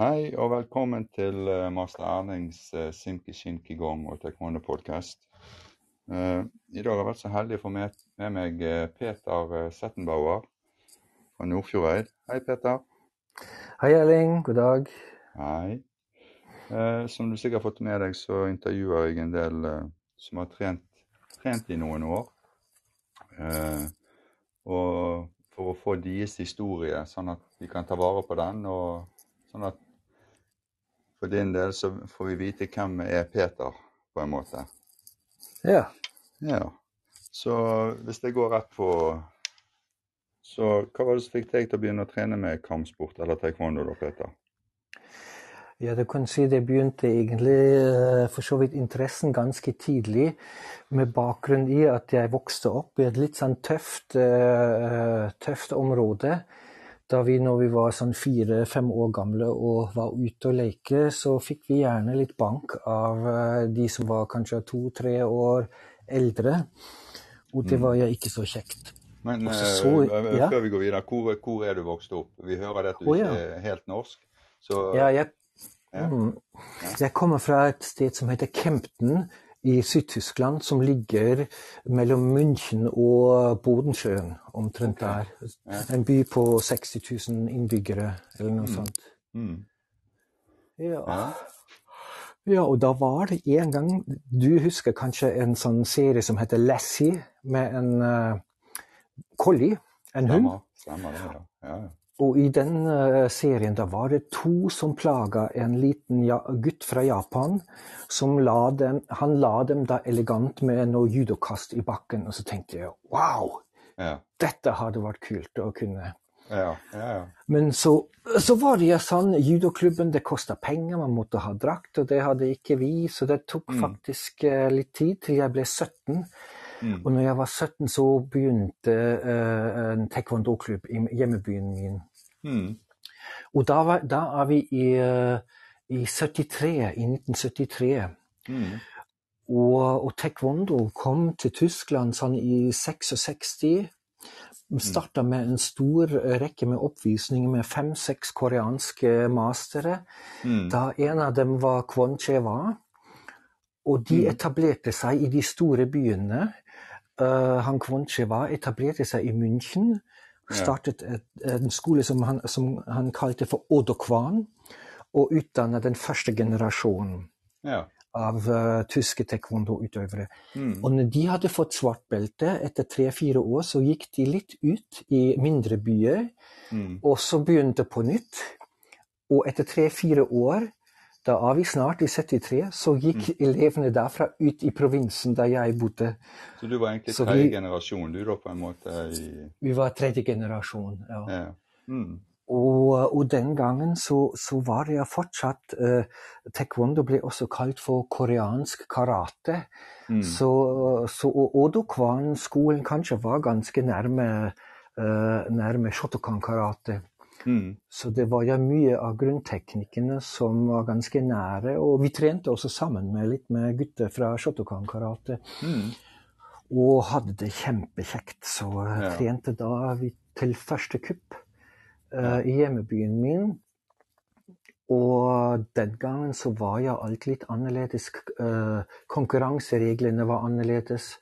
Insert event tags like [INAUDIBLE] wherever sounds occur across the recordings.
Hei og velkommen til uh, master Erlings uh, Simki Shinki Gong og Taekwondo podcast. Uh, I dag har jeg vært så heldig å få med, med meg Peter Settenbauer fra Nordfjordeid. Hei, Peter. Hei, Erling. God dag. Hei. som du sikkert har fått med deg, så intervjuer jeg en del som har trent, trent, i noen år. og for å få deres historie, sånn at vi kan ta vare på den. og sånn at for din del så får vi vite hvem er Peter, på en måte. Ja. ja. Så hvis det går rett på Så hva var det som fikk deg til å begynne å trene med kampsport eller taekwondo, da, Peter? Ja, du kan si det begynte egentlig eh, for så vidt interessen ganske tidlig, med bakgrunn i at jeg vokste opp i et litt sånn tøft, uh, tøft område da vi når vi var sånn fire-fem år gamle og var ute og leke, så fikk vi gjerne litt bank av eh, de som var kanskje to-tre år eldre. Og det mm. var jo ikke så kjekt. Men så, uh, ja. før vi går videre, hvor, hvor, er du vokst opp? Vi hører at du oh, ja. ikke er helt norsk. Så, ja, jeg, ja. Mm, jeg kommer fra et sted som heter Kempten i Syd-Tyskland som ligger mellom München og Bodensjøen, omtrent okay. der. En by på 60 000 innbyggere, eller noe mm. sånt. Mm. Ja. ja. og da var det en gang Du husker kanskje en sånn serie som heter Lassie, med en uh, collie, en hund? Stemmer det, ja. ja. Og i den uh, serien da var det to som plaga en liten gutt fra Japan. som la dem, Han la dem da elegant med noe judokast i bakken, og så tenkte jeg wow! Ja. Dette hadde vært kult å kunne. Ja, Men så, så, var det jo sånn, judoklubben det kosta penger, man måtte ha drakt, og det hadde ikke vi, så det tok mm. faktisk uh, litt tid til jeg ble 17. Mm. Og når jeg var 17, så begynte uh, en taekwondo-klubb i hjemmebyen min. Mm. Og da, var, da, er vi i, uh, i 73, i 1973. Mm. Og, og, taekwondo kom til Tyskland sånn i 66. Starta med en stor rekke med oppvisninger med fem-seks koreanske mastere. Mm. Da en av dem var Kwon Che-wa. Og de mm. etablerte seg i de store byene. Uh, han Kwon Che-wa etablerte seg i München startet et, en skole som han, som han, kalte for Odokwan, og utdannet den første generasjonen ja. av uh, tyske taekwondo-utøvere. Mm. Og når de hadde fått svart belte etter tre-fire år, så gikk de litt ut i mindre byer, mm. og så begynte på nytt. Og etter tre-fire år da er vi snart i 73, så gikk mm. elevene derfra ut i provinsen der jeg bodde. Så du var egentlig tredje generasjon, du da, på en måte? I... Vi var tredje generasjon, ja. ja. Mm. Og, og, den gangen så, så var det fortsatt eh, Taekwondo ble også kalt for koreansk karate. Mm. Så, så Odokwan-skolen kanskje var ganske nærme, eh, nærme Shotokan-karate. Mm. Så det var ja mye av grunnteknikkene som var ganske nære. Og vi trente også sammen med litt med gutter fra Shotokan karate. Mm. Og hadde det kjempekjekt. Så ja. trente da vi til første kupp uh, i hjemmebyen min. Og den gangen så var ja alt litt annerledes. Uh, konkurransereglene var annerledes.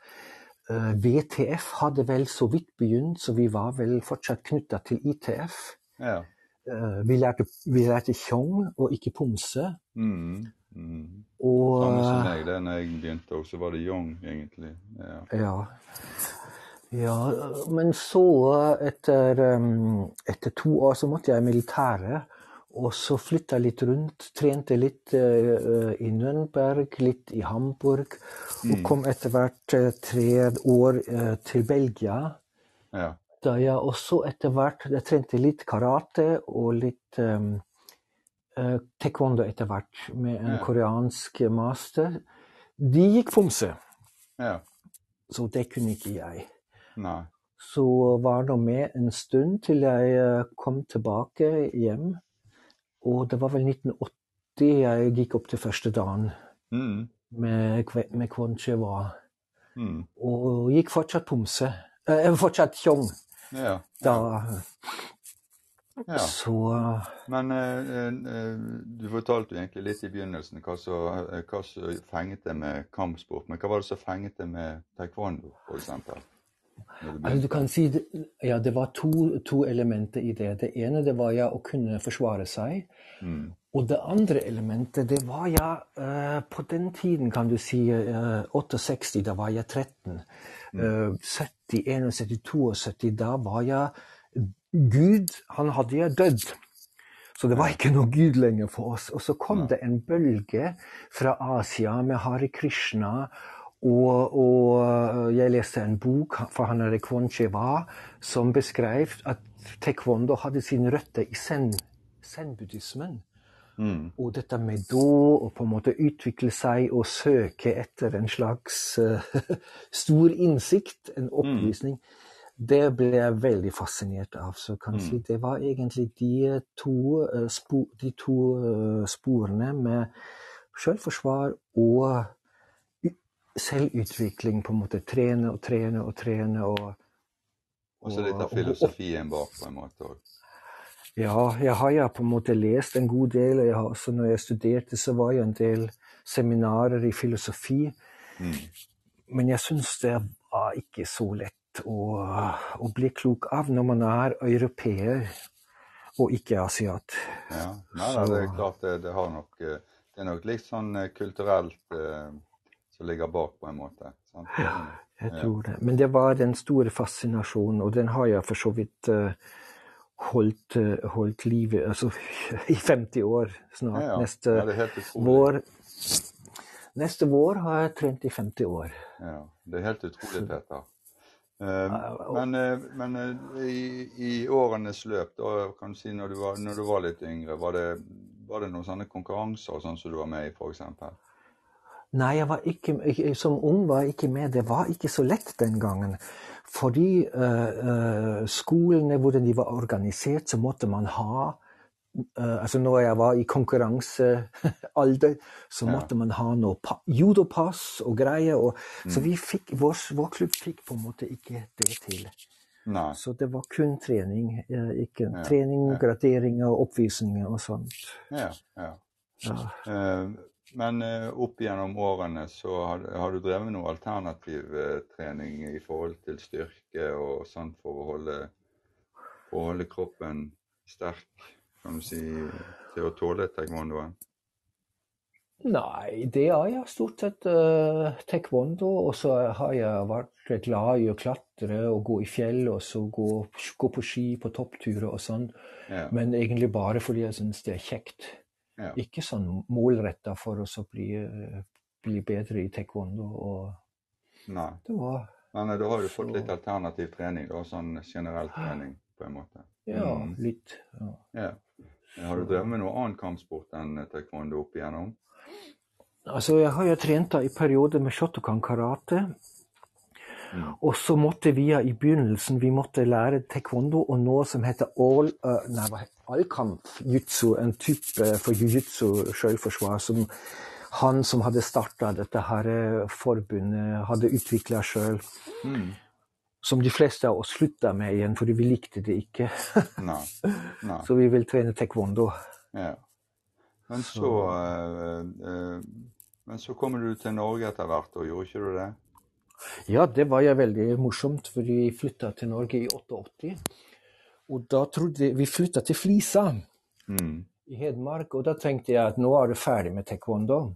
Eh, VTF hadde vel så vidt begynt, så vi var vel fortsatt knytta til ITF. Ja. Uh, vi, lærte, vi lærte tjong og ikke pomse. Mm. Mm. Og, Samme som meg, det når jeg begynte òg, så var det yong, egentlig. Ja. ja. ja. men så, etter, um, etter, to år, så måtte jeg i militæret. Og så flytta jeg litt rundt. Trente litt uh, i Nürnberg, litt i Hamburg. Mm. Og kom etter hvert uh, tre år uh, til Belgia. Ja da jeg også etter hvert Jeg trente litt karate og litt um, taekwondo etter hvert, med en ja. koreansk master. De gikk fomse. Ja. Så det kunne ikke jeg. Nei. Så var det med en stund til jeg uh, kom tilbake hjem. Og det var vel 1980 jeg gikk opp til første dagen mm. med, med Kwon Chewa. Mm. Og gikk fortsatt pomse. Eh, fortsatt tjong. Ja. Da Ja. Så Men eh, eh, du fortalte jo egentlig litt i begynnelsen hva som eh, fenget deg med kampsport. Men hva var det som fenget deg med taekwondo, f.eks.? altså, du kan si ja, det var to, to elementer i det. Det ene det var ja å kunne forsvare seg. Mm. Og det andre elementet, det var ja På den tiden, kan du si, eh, 68, da var jeg 13. Eh, 70, 71, 72, da var jeg Gud, han hadde jeg dødd. Så det var ikke noe Gud lenger for oss. Og så kom det en bølge fra Asia med Hare Krishna. Og, og jeg leste en bok fra han Kwon Cheva som beskrev at taekwondo hadde sine røtter i zen-buddhismen. Mm. Og dette med da å på en måte utvikle seg og søke etter en slags uh, [LAUGHS] stor innsikt, en opplysning, det ble jeg veldig fascinert av. Så kanskje mm. det var egentlig de to, uh, spo, de to uh, sporene med selvforsvar og selvutvikling. På en måte trene og trene og trene. og Og så litt av filosofien bak, på en måte. også. Ja, jeg har ja på en måte lest en god del. Jeg har så når jeg studerte, så var jeg en del seminarer i filosofi. Mm. Men jeg syns det var ikke så lett å, å bli klok av når man er europeer og ikke asiat. Ja. Nei, det er klart det, det har nok eh, Det er nok litt sånn eh, kulturelt eh, som ligger bak, på en måte. Sant? Ja, jeg tror det. Men det var den store fascinasjonen, og den har jeg for så vidt eh, holdt, eh, holdt livet altså, [LAUGHS] i 50 år snart. Ja, ja. Neste ja, vår Neste vår har jeg trent i 50 år. Ja, det er helt utrolig, Peter. Eh, men eh, men i, i årenes løp, da kan du si når du var, når du var litt yngre, var det, var det noen sånne konkurranser og sånn som du var med i, f.eks.? Nei, jeg var ikke, jeg- som ung var jeg ikke med. Det var ikke så lett den gangen. Fordi uh, skolene, hvordan de var organisert, så måtte man ha Uh, altså Når jeg var i konkurransealder, så Ja. måtte man ha noe pa judopass og greier. Og, Så vi fikk, vår, vår klubb fikk på en måte ikke det til. Nei. Så det var kun trening. ikke Ja, Trening, ja. graderinger oppvisninger og sånt. Ja, ja. Ja. Men eh, opp gjennom årene så har, har du drevet noe alternativ eh, trening i forhold til styrke og sånn for å holde, for å holde kroppen sterk, kan du si, til å tåle taekwondoen? Nei, det har jeg stort sett uh, taekwondo. Og så har jeg vært glad i å klatre og gå i fjell, og så gå, gå på ski på toppturer og sånn. Ja. Men egentlig bare fordi jeg syns det er kjekt. Ja. Ikke sånn målretta for å bli, bli bedre i taekwondo. Og Nei. det var Men da har du fått litt alternativ trening, da, sånn generell trening på en måte. ja, Mm. litt. Ja. Ja. Har du drevet med noe annen kampsport enn taekwondo opp igjennom? Altså, jeg har jo trent da i perioder med shotokan karate. Mm. Og så måtte vi i begynnelsen vi måtte lære taekwondo og noe som heter all, uh, nei, allkamp-jutsu, en type for jiu-jitsu, selvforsvar, som han som hadde starta dette her forbundet, hadde utvikla sjøl. Mm. Som de fleste av oss slutta med igjen, fordi vi likte det ikke. [LAUGHS] Nei. Nei. så vi vil trene taekwondo. Ja. Men så, Så- eh, eh, Men så kommer du til Norge etter hvert, og gjorde ikke du det? Ja, det var jo veldig morsomt, for vi flytta til Norge i 88. Og da trodde vi Vi flytta til Flisa Mm. i Hedmark, og da tenkte jeg at nå er du ferdig med taekwondo.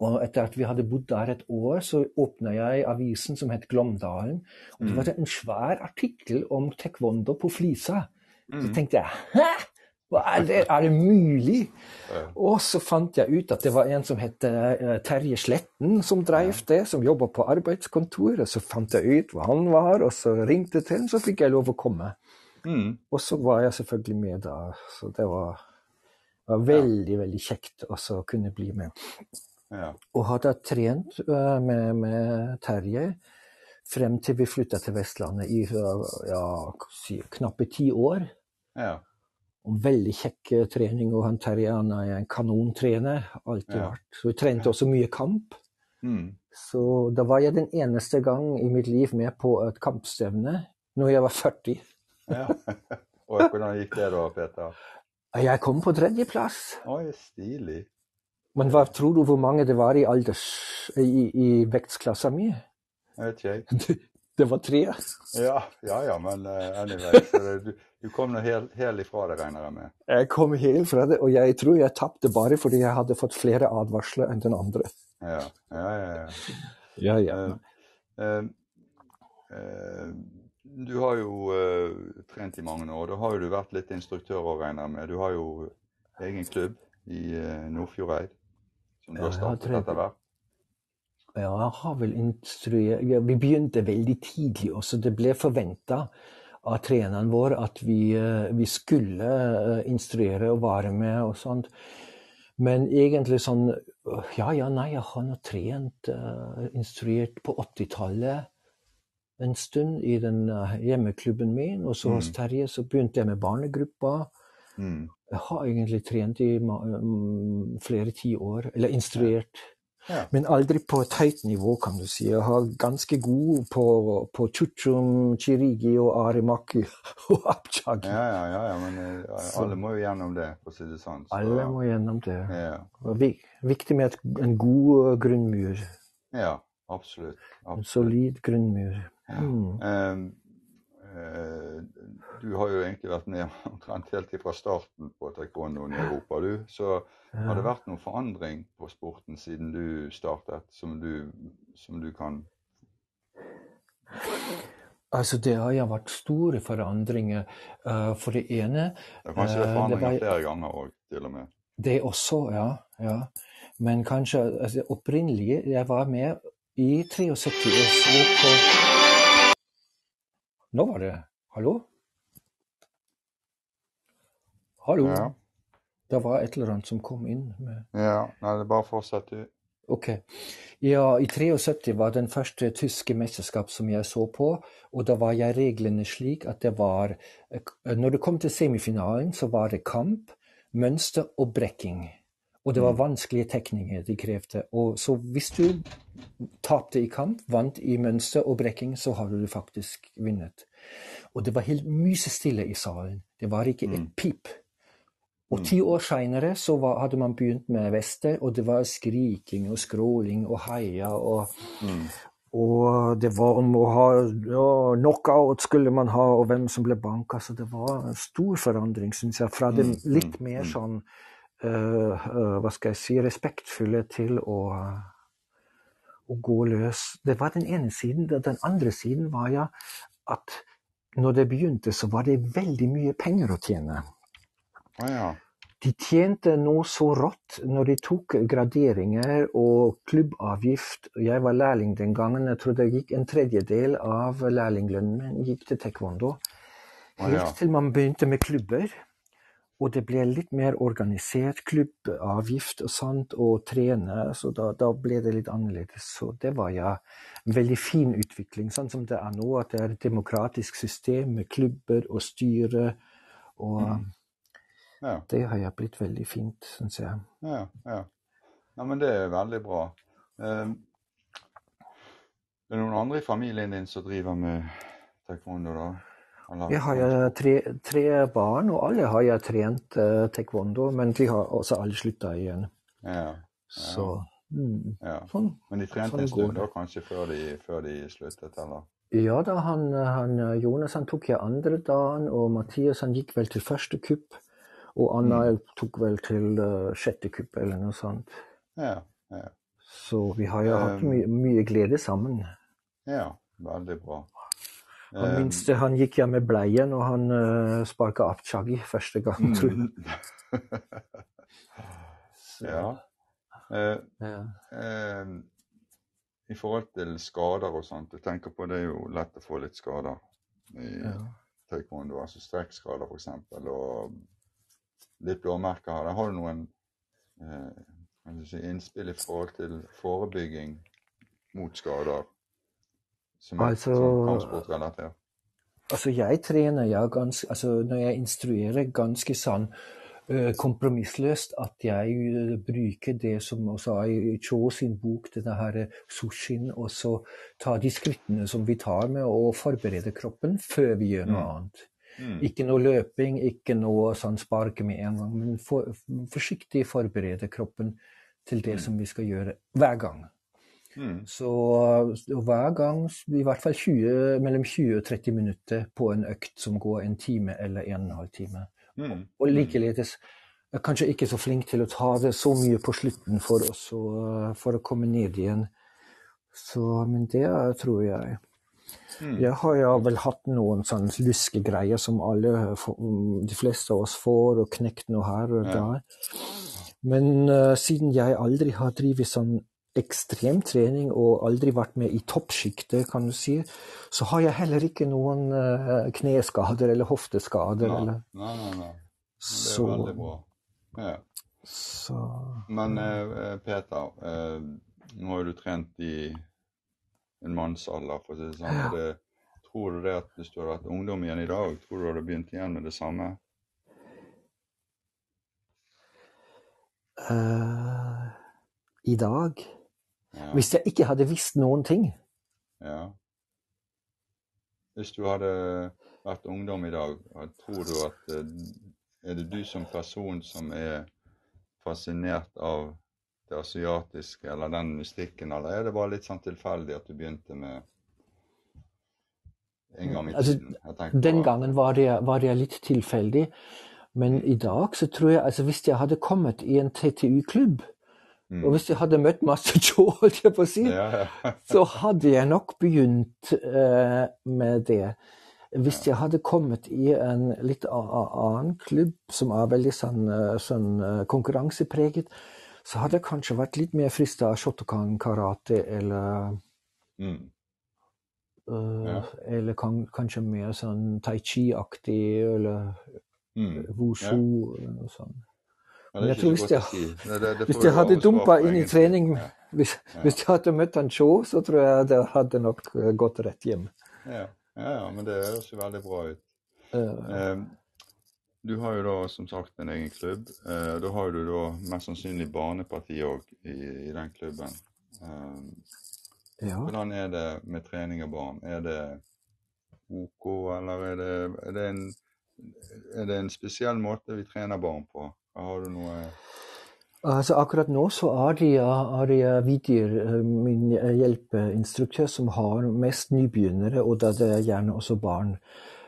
Og etter at vi hadde bodd der et år, så åpna jeg avisen som het Glåmdalen. Og det var en svær artikkel om taekwondo på Flisa. Så Mm. tenkte jeg hæ? Er det? Er det mulig? Og så fant jeg ut at det var en som het eh, Terje Sletten som drev det, som jobba på arbeidskontor. Og så fant jeg ut hvor han var, og så ringte jeg til ham, så fikk jeg lov å komme. Mm. Og så var jeg selvfølgelig med da. Så det var, var veldig, veldig kjekt å kunne bli med. Ja. Og hadde trent eh, med, med Terje frem til vi flytta til Vestlandet i eh, ja, jeg knappe ti år. ja. Og veldig kjekk eh, trening, og han Terje han er en kanontrener. Alltid Ja. vært. Så vi trente også mye kamp. Mm. Så da var jeg den eneste gang i mitt liv med på et kampstevne når jeg var 40. ja. [LAUGHS] Og hvordan gikk det da, Peter? Jeg kom på tredjeplass. Oi, stilig. Men hva tror du hvor mange det var i, alders, i, i vektsklassa mi? Jeg vet ikke. [LAUGHS] Det var tre. Ja, ja, ja men uh, anyway. Du, du kom nå helt hel ifra det, regner jeg med? Jeg kom helt fra det, og jeg tror jeg tapte bare fordi jeg hadde fått flere advarsler enn den andre. Ja, ja, ja. ja, ja. Uh, uh, du har jo trent i mange år. Da har jo du vært litt instruktør òg, regner jeg med. Du har jo egen klubb i Nordfjordeid som du har startet etter hvert. Ja, jeg har vel instruert ja, Vi begynte veldig tidlig også. Det ble forventa av treneren vår at vi, eh, vi, skulle eh, instruere og være med og sånt. Men egentlig sånn Ja, ja, nei, jeg har nå trent, uh, instruert på 80-tallet en stund i den hjemmeklubben min. Og så hos mm. Terje så begynte jeg med barnegruppa. Mm. Jeg har egentlig trent i um, flere tiår. Eller instruert. Ja. Men aldri på et høyt nivå, kan du si. Jeg har ganske god på, på Chuchum, Chirigi og Arimaki og [LAUGHS] Abchagi. Ja, ja, ja, ja, men uh, alle må jo gjennom det, for å si det sånn. Så, alle må gjennom det. Ja. Viktig med en god uh, grunnmur. Ja, absolutt. absolutt. En solid grunnmur. Mm. Um, du har jo egentlig vært med omtrent helt fra starten på taekwondoen i Europa, du. Så har det vært noen forandring på sporten siden du startet, som du, som du kan Altså, det har jo vært store forandringer. Uh, for det ene Det har kanskje vært eh, forandringer var, flere ganger òg, til og med? Det også, ja. ja. Men kanskje altså, opprinnelig Jeg var med i 73 og så på Nå var det Hallo? Hallo? Ja. Det var et eller annet som kom inn. Med... Ja, nei, det er bare fortsett, du. Ok. Ja, i 73 var den første tyske mesterskap som jeg så på, og da var jeg reglene slik at det var Når det kom til semifinalen, så var det kamp, mønster og brekking. Og det var mm. vanskelige tekninger de krevde. Og så hvis du tapte i kamp, vant i mønster og brekking, så hadde du faktisk vunnet. Og det var helt musestille i salen. Det var ikke et mm. pip. Og mm. ti år seinere så var, hadde man begynt med vester, og det var skriking og skråling og heia. Og, mm. og det var om å ha ja, knockout skulle man ha, og hvem som ble banka. Så det var en stor forandring, syns jeg, fra det litt mer sånn Hva skal jeg si respektfulle til å, å gå løs. Det var den ene siden. Den andre siden var ja at når det begynte, så var det veldig mye penger å tjene. Ah, ja. De tjente noe så rått når de tok graderinger og klubbavgift. Jeg var lærling den gangen. Jeg tror det gikk en tredjedel av lærlinglønnen gikk til taekwondo. Helt ah, ja. til man begynte med klubber. Og det ble litt mer organisert. Klubbavgift og sånt, og trene. Så da, da, ble det litt annerledes. Så det var ja en veldig fin utvikling, sånn som det er nå. At det er et demokratisk system med klubber og styre. og... Mm ja. Det har jeg blitt veldig fint, syns jeg. Ja, ja. ja, men det er veldig bra. Um, er det noen andre i familien din som driver med taekwondo, da? Jeg har tre, tre, barn, og alle har jeg trent uh, taekwondo, men de har også alle slutta igjen. Ja, ja. Så mm, sånn, Men de trente sånn en stund da, kanskje, før de, før de sluttet, eller? Ja da, han, han, Jonas han tok jeg andre dagen, og Mathias han gikk vel til første kupp. Og Anna mm. tok vel til uh, sjette kupp eller noe sånt. Ja, ja. Så vi har jo hatt my mye glede sammen. Ja, veldig bra. Han um, minste han gikk hjem med bleie når han uh, sparka Apchagi første gang, tror jeg. [LAUGHS] ja. Eh, ja. Eh, I forhold til skader og sånt, jeg tenker på det er jo lett å få litt skader i ja. taekwondo. Altså strekkskader f.eks. og litt blåmerker her. Har du noen eh, si, innspill i forhold til forebygging mot skader som er altså, kampsportrelatert? Altså, jeg trener ja, ganske Altså, når jeg instruerer ganske sånn uh, kompromissløst at jeg uh, bruker det som også er i Cho sin bok, denne her sushin, og så ta de skrittene som vi tar med å forberede kroppen før vi gjør noe mm. annet. Mm. Ikke noe løping, ikke noe sånn sparke med en gang, men for, forsiktig forberede kroppen til det mm. som vi skal gjøre hver gang. Mm. Så hver gang, i hvert fall 20, mellom 20 og 30 minutter på en økt som går en time eller en og en halv time. Mm. Og likeledes er kanskje ikke så flink til å ta det så mye på slutten for oss, for å komme ned igjen. Så, men det tror jeg. Mm. Jeg har ja vel hatt noen sånne luskegreier som alle, de fleste av oss får, og knekt noe her og der. Men uh, siden jeg aldri har drevet sånn ekstremtrening og aldri vært med i toppsjiktet, kan du si, så har jeg heller ikke noen uh, kneskader eller hofteskader. Nei, eller. nei, nei. nei. Det er så, veldig bra. Ja. Så Men uh, Peter, uh, nå har du trent i en mannsalder, for å si det sånn. Ja. Det, tror du det at hvis du hadde vært ungdom igjen i dag, tror du du hadde begynt igjen med det samme? I dag? Ja. Hvis jeg ikke hadde visst noen ting. Ja. Hvis du hadde vært ungdom i dag, tror du at eh, Er det du som person som er fascinert av det asiatiske eller den mystikken, eller er det bare litt sånn tilfeldig at du begynte med en gang i altså, tiden? Altså, den gangen var det, var det, litt tilfeldig, men i dag så tror jeg altså Hvis jeg hadde kommet i en TTU-klubb, Mm. Og hvis jeg hadde møtt Master Joe, holdt jeg på å si, ja, ja. [LAUGHS] så hadde jeg nok begynt eh, med det. Hvis jeg hadde kommet i en litt annen klubb som er veldig sånn, eh, sånn uh, konkurransepreget, så hadde jeg kanskje vært litt mer frista av shotokan-karate eller mm. uh, Eller kan, kanskje mer sånn tai chi-aktig eller mm. wushu eller noe sånt. Men jeg tror hvis jeg, det, det, hvis jeg hadde dumpa inn i trening hvis, ja. hvis, jeg hadde møtt han Shaw, så tror jeg det hadde nok eh, gått rett hjem. Ja, ja, ja men det høres jo veldig bra ut. Uh, du har jo da som sagt en egen klubb. Uh, da har du da mest sannsynlig barneparti òg i, i, den klubben. Ja. Hvordan er det med trening av barn? Er det OK, eller er det, er det en er det en spesiell måte vi trener barn på? Har du noe Altså Akkurat nå så er det, er det Vidir, eh, min hjelpeinstruktør, som har mest nybegynnere, og da det er gjerne også barn.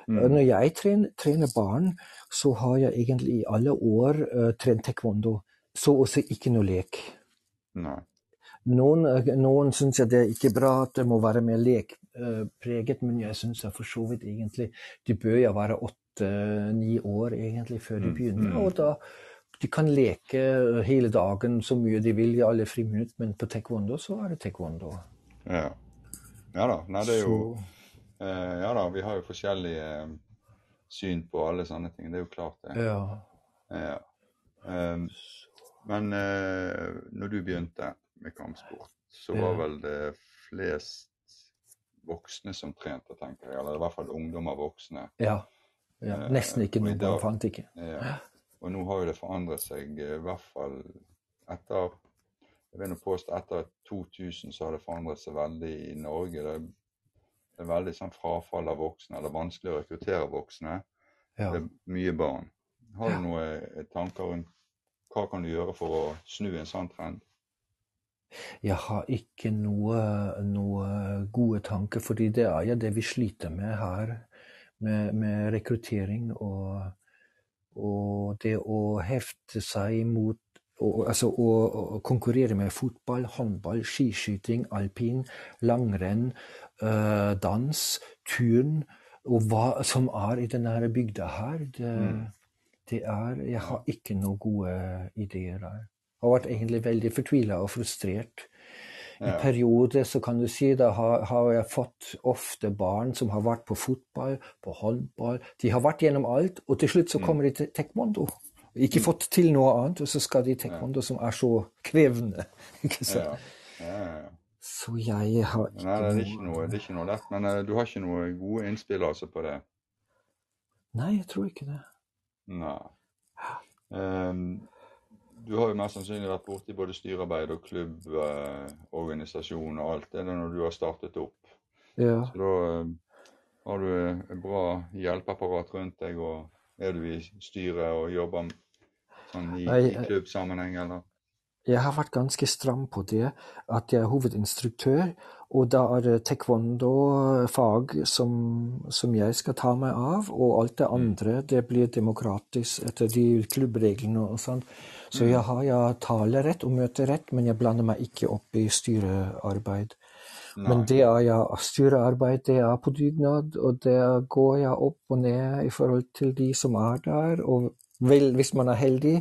Mm. Når jeg trener, trener, barn, så har jeg egentlig i alle år uh, trent taekwondo. Så også ikke noe lek. Nei. Noen, eh, noen syns det er ikke bra at det må være mer lekpreget, uh, men jeg syns for så vidt egentlig de bør jo være åtte-ni år egentlig før de mm. begynner. Mm. og da de kan leke hele dagen så mye de vil i alle friminutt, men på taekwondo så er det taekwondo. Ja, ja da. Nei, det er jo eh, Ja da, vi har jo forskjellige eh, syn på alle sånne ting. Det er jo klart, det. Ja. ja. Um, men eh, når du begynte med kampsport, så var vel det flest voksne som trente, tenker jeg. Eller i hvert fall ungdommer voksne. Ja. ja. Eh, Nesten ikke noen. fant ikke. Ja. Og nå har jo det forandret seg eh, i hvert fall etter jeg vil påstå etter 2000 så har det forandret seg veldig i Norge. Det er, det er veldig sånn frafall av voksne, eller vanskelig å rekruttere voksne. Ja. Det er mye barn. Har du noen eh, tanker rundt hva kan du gjøre for å snu en sånn trend? Jeg har ikke noe, noe gode tanker, fordi det er ja det vi sliter med her. Med, med rekruttering og og det å hefte seg mot og, altså å, å, konkurrere med fotball, håndball, skiskyting, alpin, langrenn, øh, dans, turn og hva som er i denne bygda her, det, mm. det er Jeg har ikke noen gode ideer der. Jeg har vært egentlig veldig fortvila og frustrert i ja. perioder så kan du si da har, har, jeg fått ofte barn som har vært på fotball, på håndball. De har vært gjennom alt, og til slutt så mm. kommer de til taekwondo. Ikke fått til noe annet, og så skal de i taekwondo som er så krevende. [LAUGHS] ikke sant? Ja. Ja, så jeg har ikke Nei, det er ikke noe, det er ikke noe lett. Men uh, du har ikke noe gode innspill altså på det? Nei, jeg tror ikke det. Nei. Um, du har jo mest sannsynlig vært borti både styrearbeid og klubborganisasjon eh, og alt det når du har startet opp. Ja. Så da, har du et bra hjelpeapparat rundt deg, og er du i styret og jobber sånn i, i klubbsammenheng, eller? Jeg har vært ganske stram på det, at jeg er hovedinstruktør, og da er det taekwondo-fag som, som, jeg skal ta meg av, og alt det mm. andre det blir demokratisk etter de klubbreglene og sånn. Så mm. jeg har ja, talerett og møterett, men jeg blander meg ikke opp i styrearbeid. Nei. Men det er ja, styrearbeid det er på dugnad, og det går jeg opp og ned i forhold til de som er der. og Vel, hvis man er heldig,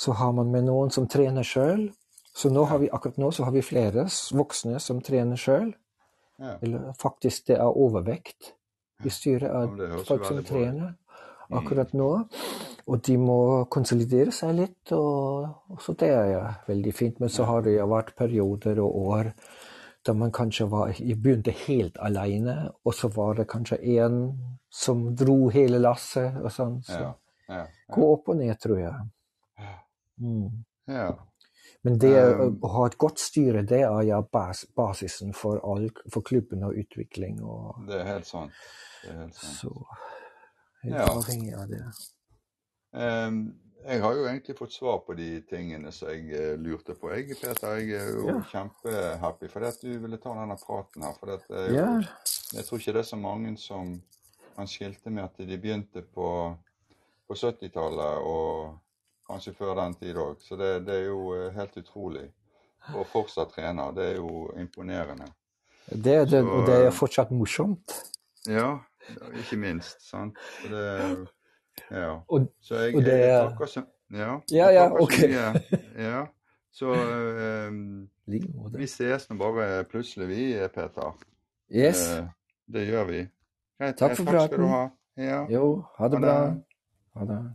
så har man med noen som trener sjøl. Så nå har vi, akkurat nå så har vi flere voksne som trener sjøl. Ja. Eller faktisk det er overvekt i styret av folk som trener mm. akkurat nå. Og de må konsolidere seg litt, og, og så det er ja, veldig fint. Men så har det jo vært perioder og år da man kanskje var, begynte helt alene, og så var det kanskje én som dro hele lasset. og sånn. Så. Ja. Gå opp og ned, tror jeg. Mm. Ja. Men det um, å ha et godt styre, det er ja bas basisen for, all, for, klubben og utvikling. Og, det er helt sant. Er helt sant. Så helt ja. avhengig av det. Um, jeg har jo egentlig fått svar på de tingene som jeg uh, lurte på. Jeg, Peter, jeg er jo ja. kjempehappy for at du ville ta denne praten her. For jeg, ja. jeg tror ikke det er så mange som kan skilte med at de begynte på på 70-tallet og kanskje før den tid òg. Så det, det, er jo eh, helt utrolig. Og fortsatt trener. Det er jo imponerende. Det, det, Så, og det er fortsatt morsomt. Ja, ikke minst. Sant. Det, ja. Så jeg, og det er takker så Ja, ja, ja ok. ja. Så [LAUGHS] um, vi ses nå bare plutselig, vi, Peter. Yes. det, det gjør vi. Greit. Takk for praten. Takk skal du ha. Ja. Jo, ha det bra. Ha det.